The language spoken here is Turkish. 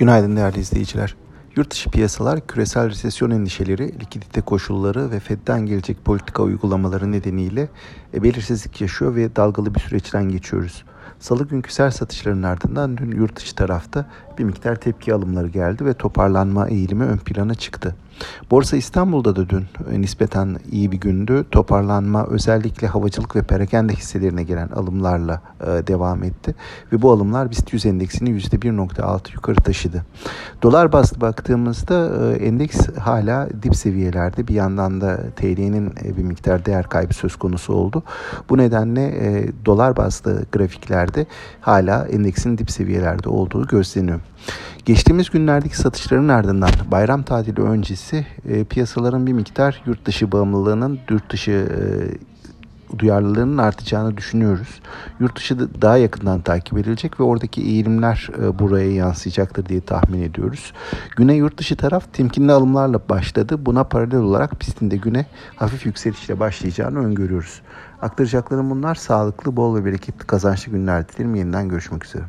Günaydın değerli izleyiciler. Yurt dışı piyasalar küresel resesyon endişeleri, likidite koşulları ve Fed'den gelecek politika uygulamaları nedeniyle e, belirsizlik yaşıyor ve dalgalı bir süreçten geçiyoruz. Salı günkü ser satışların ardından dün yurt dışı tarafta bir miktar tepki alımları geldi ve toparlanma eğilimi ön plana çıktı. Borsa İstanbul'da da dün e, nispeten iyi bir gündü. Toparlanma özellikle havacılık ve perakende hisselerine gelen alımlarla e, devam etti. Ve bu alımlar BIST 100 endeksini %1.6 yukarı taşıdı. Dolar bazlı baktığımızda e, endeks hala dip seviyelerde. Bir yandan da TL'nin bir miktar değer kaybı söz konusu oldu. Bu nedenle dolar bazlı grafiklerde hala endeksin dip seviyelerde olduğu gözleniyor. Geçtiğimiz günlerdeki satışların ardından bayram tatili öncesi e, piyasaların bir miktar yurt dışı bağımlılığının yurt dışı e, duyarlılığının artacağını düşünüyoruz. Yurt dışı daha yakından takip edilecek ve oradaki eğilimler e, buraya yansıyacaktır diye tahmin ediyoruz. Güne yurt dışı taraf temkinli alımlarla başladı. Buna paralel olarak pistinde güne hafif yükselişle başlayacağını öngörüyoruz. Aktaracaklarım bunlar. Sağlıklı, bol ve bereketli kazançlı günler dilerim. Yeniden görüşmek üzere.